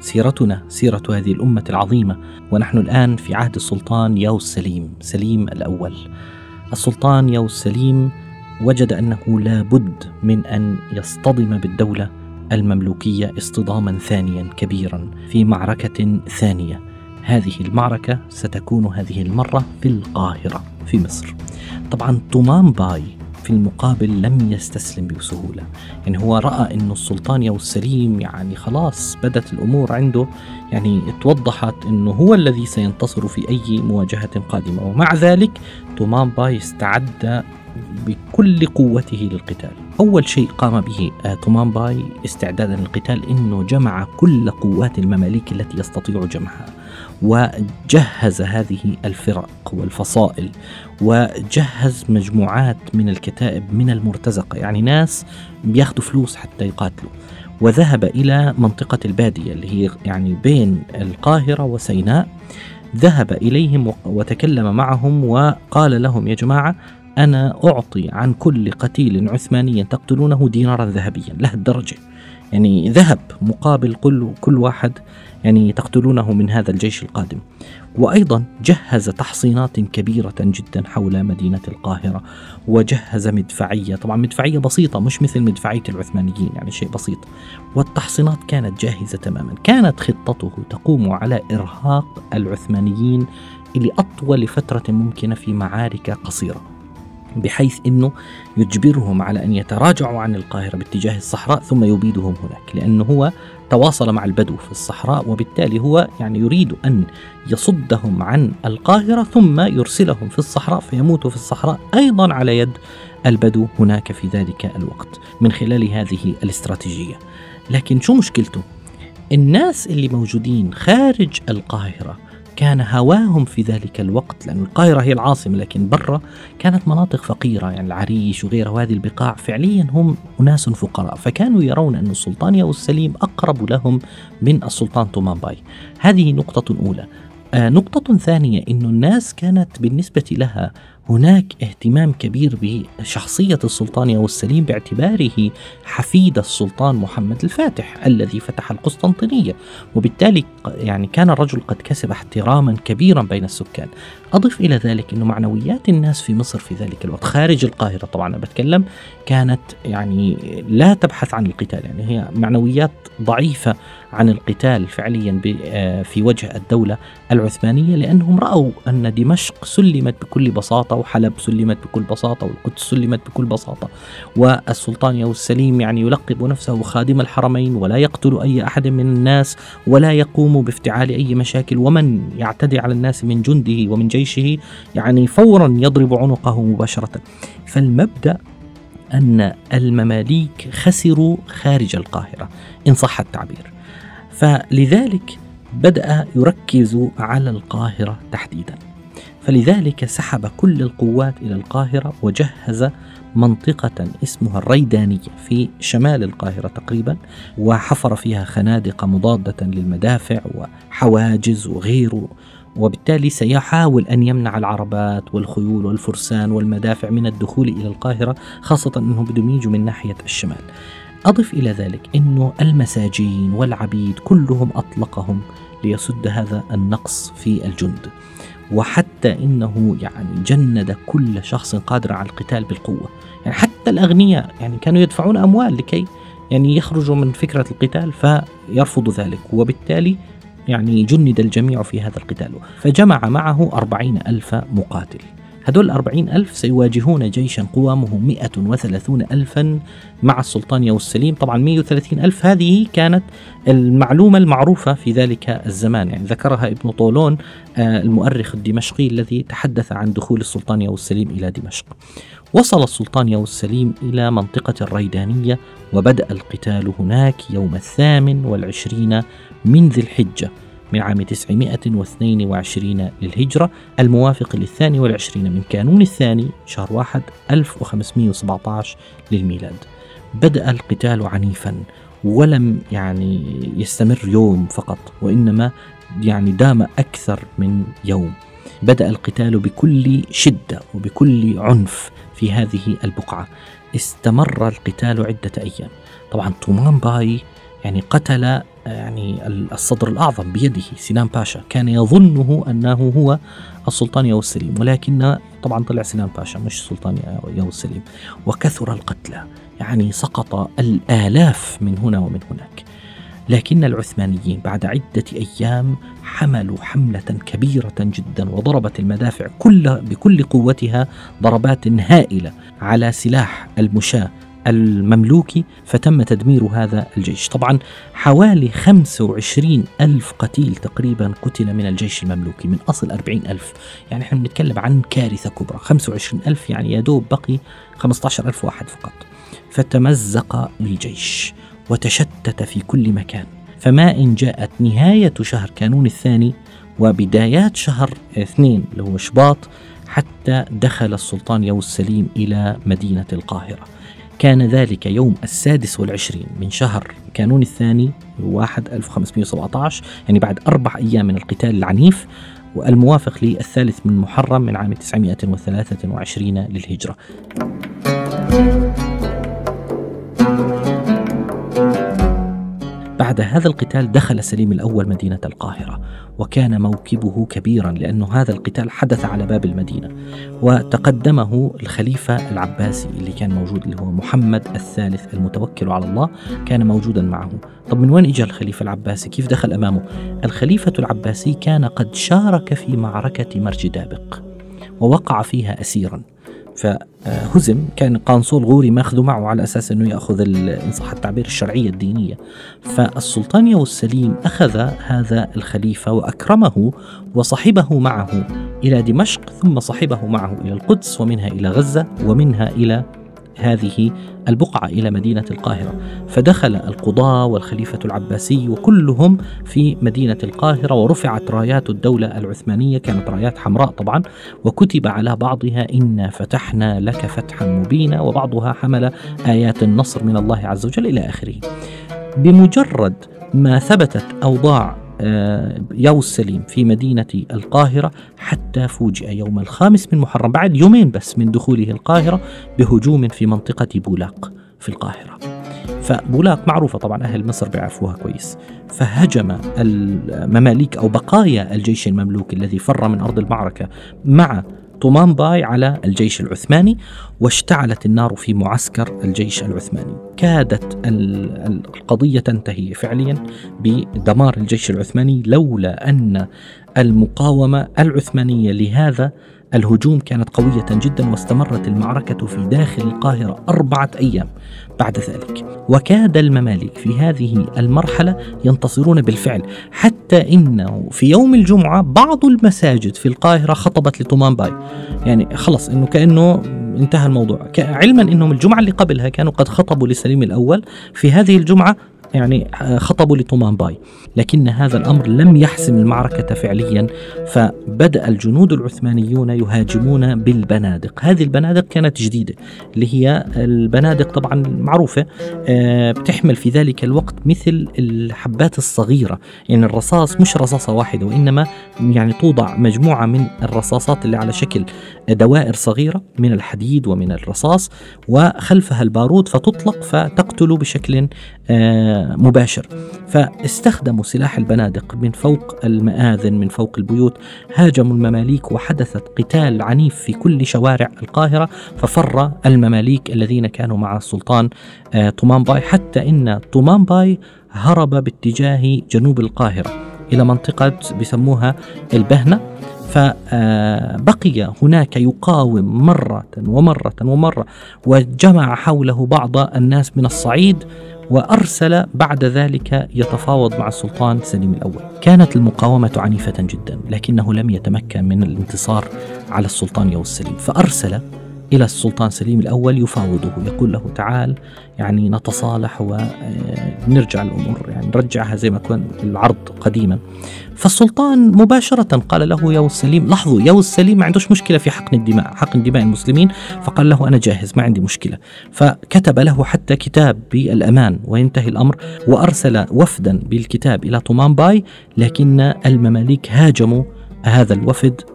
سيرتنا سيرة هذه الأمة العظيمة ونحن الآن في عهد السلطان ياوس سليم، سليم الأول. السلطان ياوس سليم وجد أنه لا بد من أن يصطدم بالدولة المملوكية اصطداما ثانيا كبيرا في معركة ثانية. هذه المعركة ستكون هذه المرة في القاهرة في مصر. طبعا طومان باي في المقابل لم يستسلم بسهولة. يعني هو رأى أن السلطان يو السليم يعني خلاص بدت الأمور عنده يعني توضحت أنه هو الذي سينتصر في أي مواجهة قادمة. ومع ذلك تومان باي استعد بكل قوته للقتال. أول شيء قام به آه، تومان باي استعدادا للقتال أنه جمع كل قوات المماليك التي يستطيع جمعها. وجهز هذه الفرق والفصائل وجهز مجموعات من الكتائب من المرتزقة يعني ناس بياخذوا فلوس حتى يقاتلوا. وذهب إلى منطقة البادية اللي هي يعني بين القاهرة وسيناء. ذهب إليهم وتكلم معهم وقال لهم يا جماعة أنا أعطي عن كل قتيل عثماني تقتلونه دينارا ذهبيا لهالدرجة يعني ذهب مقابل كل كل واحد يعني تقتلونه من هذا الجيش القادم. وأيضا جهز تحصينات كبيرة جدا حول مدينة القاهرة وجهز مدفعية. طبعا مدفعية بسيطة مش مثل مدفعية العثمانيين يعني شيء بسيط. والتحصينات كانت جاهزة تماما. كانت خطته تقوم على إرهاق العثمانيين لأطول فترة ممكنة في معارك قصيرة. بحيث إنه يجبرهم على أن يتراجعوا عن القاهرة باتجاه الصحراء ثم يبيدهم هناك لأنه هو تواصل مع البدو في الصحراء وبالتالي هو يعني يريد أن يصدهم عن القاهرة ثم يرسلهم في الصحراء فيموتوا في الصحراء أيضا على يد البدو هناك في ذلك الوقت من خلال هذه الاستراتيجية. لكن شو مشكلته؟ الناس اللي موجودين خارج القاهرة كان هواهم في ذلك الوقت لأن القاهرة هي العاصمة لكن برا كانت مناطق فقيرة يعني العريش وغيرها وهذه البقاع فعليا هم أناس فقراء فكانوا يرون أن السلطان ياو السليم أقرب لهم من السلطان تومان باي هذه نقطة أولى. آه نقطة ثانية أن الناس كانت بالنسبة لها هناك اهتمام كبير بشخصية السلطان ياو السليم باعتباره حفيد السلطان محمد الفاتح الذي فتح القسطنطينية. وبالتالي يعني كان الرجل قد كسب احتراما كبيرا بين السكان. أضف إلى ذلك أن معنويات الناس في مصر في ذلك الوقت خارج القاهرة طبعا أنا بتكلم كانت يعني لا تبحث عن القتال. يعني هي معنويات ضعيفة عن القتال فعليا آه، في وجه الدولة العثمانية لأنهم رأوا أن دمشق سلمت بكل بساطة وحلب سلمت بكل بساطة والقدس سلمت بكل بساطة والسلطان ياو السليم يعني يلقب نفسه خادم الحرمين ولا يقتل أي أحد من الناس ولا يقوم بافتعال أي مشاكل ومن يعتدي على الناس من جنده ومن جيشه يعني فورا يضرب عنقه مباشرة. فالمبدأ أن المماليك خسروا خارج القاهرة إن صح التعبير. فلذلك بدأ يركز على القاهرة تحديدا. فلذلك سحب كل القوات إلى القاهرة وجهز منطقة اسمها الريدانية في شمال القاهرة تقريبا وحفر فيها خنادق مضادة للمدافع وحواجز وغيره. وبالتالي سيحاول أن يمنع العربات والخيول والفرسان والمدافع من الدخول إلى القاهرة خاصة أنهم بدهم يجوا من ناحية الشمال. أضف إلى ذلك أنه المساجين والعبيد كلهم أطلقهم ليسد هذا النقص في الجند. وحتى إنه يعني جند كل شخص قادر على القتال بالقوة، يعني حتى الأغنياء يعني كانوا يدفعون أموال لكي يعني يخرجوا من فكرة القتال فيرفضوا ذلك. وبالتالي يعني جند الجميع في هذا القتال. فجمع معه أربعين ألف مقاتل. هدول أربعين ألف سيواجهون جيشا قوامه مئة وثلاثون ألفا مع السلطان يوسف السليم طبعا مئة وثلاثين ألف هذه كانت المعلومة المعروفة في ذلك الزمان. يعني ذكرها ابن طولون آه، المؤرخ الدمشقي الذي تحدث عن دخول السلطان يوسف السليم إلى دمشق. وصل السلطان يوسف السليم إلى منطقة الريدانية وبدأ القتال هناك يوم الثامن والعشرين من ذي الحجة. من عام 922 للهجرة الموافق للثاني والعشرين من كانون الثاني شهر واحد 1517 للميلاد. بدأ القتال عنيفا ولم يعني يستمر يوم فقط وإنما يعني دام أكثر من يوم. بدأ القتال بكل شدة وبكل عنف في هذه البقعة. استمر القتال عدة أيام. طبعا طومان باي يعني قتل يعني الصدر الأعظم بيده سنان باشا. كان يظنه أنه هو السلطان ياو السليم ولكن طبعا طلع سنان باشا مش سلطان ياو السليم وكثر القتلى يعني سقط الآلاف من هنا ومن هناك. لكن العثمانيين بعد عدة أيام حملوا حملة كبيرة جدا وضربت المدافع كل بكل قوتها ضربات هائلة على سلاح المشاة المملوكي فتم تدمير هذا الجيش. طبعا حوالي 25 ألف قتيل تقريبا قتل من الجيش المملوكي من أصل 40 ألف. يعني إحنا بنتكلم عن كارثة كبرى. 25 ألف يعني يا دوب بقي 15 ألف واحد فقط. فتمزق الجيش وتشتت في كل مكان. فما إن جاءت نهاية شهر كانون الثاني وبدايات شهر اثنين اللي هو شباط حتى دخل السلطان يوم السليم إلى مدينة القاهرة. كان ذلك يوم السادس والعشرين من شهر كانون الثاني واحد 1517 يعني بعد أربع أيام من القتال العنيف والموافق للثالث من محرم من عام 923 للهجرة. بعد هذا القتال دخل سليم الأول مدينة القاهرة وكان موكبه كبيرا لأن هذا القتال حدث على باب المدينة وتقدمه الخليفة العباسي اللي كان موجود اللي هو محمد الثالث المتوكل على الله كان موجودا معه. طب من وين اجى الخليفة العباسي؟ كيف دخل أمامه؟ الخليفة العباسي كان قد شارك في معركة مرج دابق ووقع فيها أسيرا. فهزم كان قانصول غوري ماخذه معه على أساس أنه يأخذ ان صح التعبير الشرعية الدينية. فالسلطان يو السليم أخذ هذا الخليفة وأكرمه وصحبه معه إلى دمشق ثم صحبه معه إلى القدس ومنها إلى غزة ومنها إلى هذه البقعة إلى مدينة القاهرة. فدخل القضاة والخليفة العباسي وكلهم في مدينة القاهرة ورفعت رايات الدولة العثمانية كانت رايات حمراء طبعا وكتب على بعضها إنا فتحنا لك فتحا مبينا وبعضها حمل آيات النصر من الله عز وجل إلى آخره. بمجرد ما ثبتت أوضاع آه، يو السليم في مدينة القاهرة حتى فوجئ يوم الخامس من محرم بعد يومين بس من دخوله القاهرة بهجوم في منطقة بولاق في القاهرة. فبولاق معروفة طبعا أهل مصر بيعرفوها كويس. فهجم المماليك أو بقايا الجيش المملوكي الذي فر من أرض المعركة مع طومان باي على الجيش العثماني واشتعلت النار في معسكر الجيش العثماني. كادت القضية تنتهي فعليا بدمار الجيش العثماني لولا أن المقاومة العثمانية لهذا الهجوم كانت قوية جدا واستمرت المعركة في داخل القاهرة أربعة أيام بعد ذلك. وكاد المماليك في هذه المرحلة ينتصرون بالفعل حتى إنه في يوم الجمعة بعض المساجد في القاهرة خطبت لطومان باي. يعني خلص إنه كأنه انتهى الموضوع. علما إنهم الجمعة اللي قبلها كانوا قد خطبوا لسليم الأول. في هذه الجمعة يعني آه، خطبوا لطومان باي. لكن هذا الأمر لم يحسم المعركة فعليا فبدأ الجنود العثمانيون يهاجمون بالبنادق. هذه البنادق كانت جديدة اللي هي البنادق طبعا معروفة آه، بتحمل في ذلك الوقت مثل الحبات الصغيرة. يعني الرصاص مش رصاصة واحدة وإنما يعني توضع مجموعة من الرصاصات اللي على شكل دوائر صغيرة من الحديد ومن الرصاص وخلفها البارود فتطلق فتقتل بشكل آه، مباشر. فاستخدموا سلاح البنادق من فوق المآذن من فوق البيوت هاجموا المماليك وحدثت قتال عنيف في كل شوارع القاهرة ففر المماليك الذين كانوا مع السلطان آه، طومان باي حتى إن طومان باي هرب باتجاه جنوب القاهرة إلى منطقة بسموها البهنة. فبقي هناك يقاوم مرة ومرة ومرة وجمع حوله بعض الناس من الصعيد وأرسل بعد ذلك يتفاوض مع السلطان سليم الأول. كانت المقاومة عنيفة جدا لكنه لم يتمكن من الانتصار على السلطان يوم السليم. فأرسل إلى السلطان سليم الأول يفاوضه يقول له تعال يعني نتصالح ونرجع الأمور يعني نرجعها زي ما كان العرض قديما. فالسلطان مباشرة قال له يا السليم لاحظوا يا السليم ما عندوش مشكلة في حقن الدماء حقن دماء المسلمين. فقال له أنا جاهز ما عندي مشكلة. فكتب له حتى كتاب بالأمان وينتهي الأمر وأرسل وفدا بالكتاب إلى طومان باي لكن المماليك هاجموا هذا الوفد آه،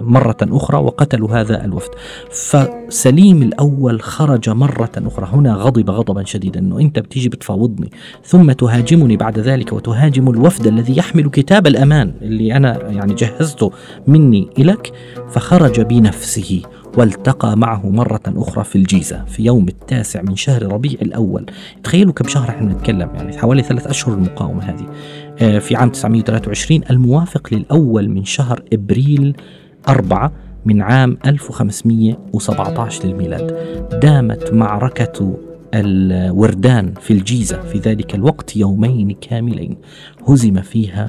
مرة أخرى وقتلوا هذا الوفد. فسليم الأول خرج مرة أخرى. هنا غضب غضبا شديدا. أنه أنت بتيجي بتفاوضني. ثم تهاجمني بعد ذلك وتهاجم الوفد الذي يحمل كتاب الأمان اللي أنا يعني جهزته مني إليك. فخرج بنفسه والتقى معه مرة أخرى في الجيزة في يوم التاسع من شهر ربيع الأول. تخيلوا كم شهر إحنا نتكلم يعني حوالي ثلاث أشهر المقاومة هذه. آه، في عام 923 الموافق للأول من شهر إبريل أربعة من عام 1517 للميلاد. دامت معركة الوردان في الجيزة في ذلك الوقت يومين كاملين. هزم فيها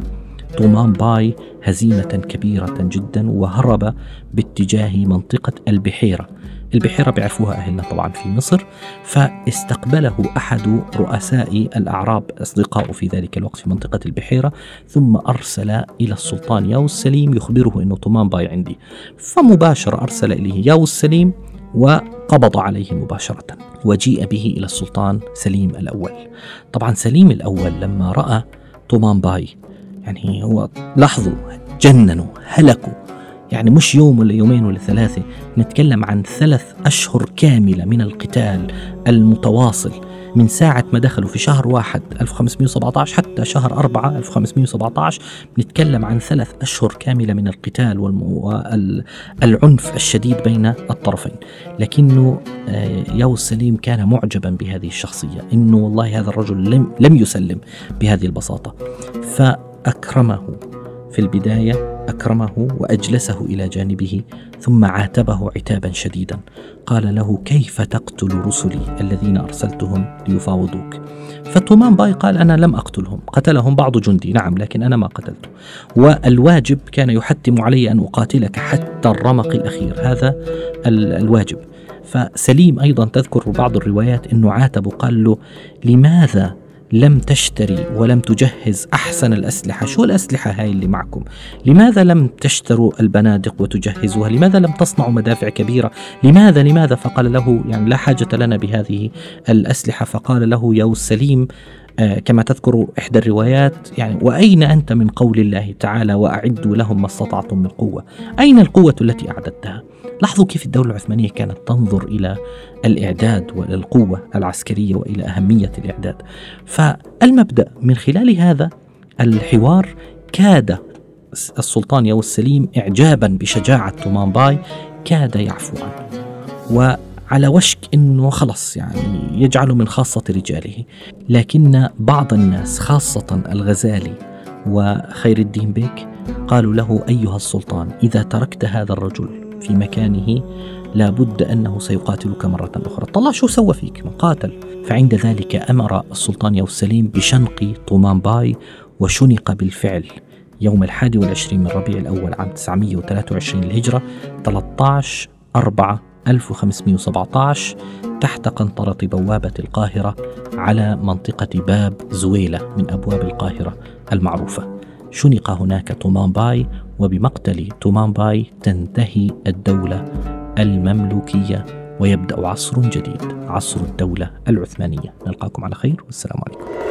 طومان باي هزيمة كبيرة جدا وهرب باتجاه منطقة البحيرة. البحيرة بيعرفوها أهلنا طبعا في مصر فاستقبله أحد رؤساء الأعراب أصدقائه في ذلك الوقت في منطقة البحيرة ثم أرسل إلى السلطان ياو السليم يخبره أنه طومان باي عندي. فمباشرة أرسل إليه ياو السليم وقبض عليه مباشرة وجيء به إلى السلطان سليم الأول. طبعا سليم الأول لما رأى طومان باي يعني هو لاحظوا جننوا هلكوا. يعني مش يوم ولا يومين ولا ثلاثة نتكلم عن ثلاث أشهر كاملة من القتال المتواصل. من ساعة ما دخلوا في شهر واحد 1517 حتى شهر أربعة 1517 نتكلم عن ثلاث أشهر كاملة من القتال والعنف الشديد بين الطرفين. لكنه آه، ياو السليم كان معجبا بهذه الشخصية إنه والله هذا الرجل لم, لم يسلم بهذه البساطة. فأكرمه في البداية أكرمه وأجلسه إلى جانبه ثم عاتبه عتابا شديدا. قال له كيف تقتل رسلي الذين أرسلتهم ليفاوضوك؟ فتومان باي قال أنا لم أقتلهم قتلهم بعض جندي. نعم لكن أنا ما قتلته والواجب كان يحتم علي أن أقاتلك حتى الرمق الأخير. هذا الواجب. فسليم أيضا تذكر بعض الروايات أنه عاتب قال له لماذا لم تشتري ولم تجهز أحسن الأسلحة. شو الأسلحة هاي اللي معكم؟ لماذا لم تشتروا البنادق وتجهزوها؟ لماذا لم تصنعوا مدافع كبيرة؟ لماذا لماذا؟ فقال له يعني لا حاجة لنا بهذه الأسلحة. فقال له يا السليم آه، كما تذكر إحدى الروايات يعني وأين أنت من قول الله تعالى وأعدوا لهم ما استطعتم من قوة؟ أين القوة التي أعددتها؟ لاحظوا كيف الدولة العثمانية كانت تنظر إلى الإعداد وإلى القوة العسكرية وإلى أهمية الإعداد. فالمبدأ من خلال هذا الحوار كاد السلطان ياووز سليم إعجابا بشجاعة طومان باي كاد يعفو عنه. وعلى وشك أنه خلص يعني يجعله من خاصة رجاله. لكن بعض الناس خاصة الغزالي وخير الدين بيك قالوا له أيها السلطان إذا تركت هذا الرجل في مكانه لابد أنه سيقاتلك مرة أخرى. طلع شو سوى فيك؟ من قاتل. فعند ذلك أمر السلطان ياووز سليم بشنق طومان باي وشنق بالفعل يوم الحادي والعشرين من ربيع الأول عام 923 الهجرة 13 4 1517 تحت قنطرة بوابة القاهرة على منطقة باب زويلة من أبواب القاهرة المعروفة. شنق هناك تومان باي وبمقتل تومان باي تنتهي الدولة المملوكية ويبدأ عصر جديد عصر الدولة العثمانية. نلقاكم على خير والسلام عليكم.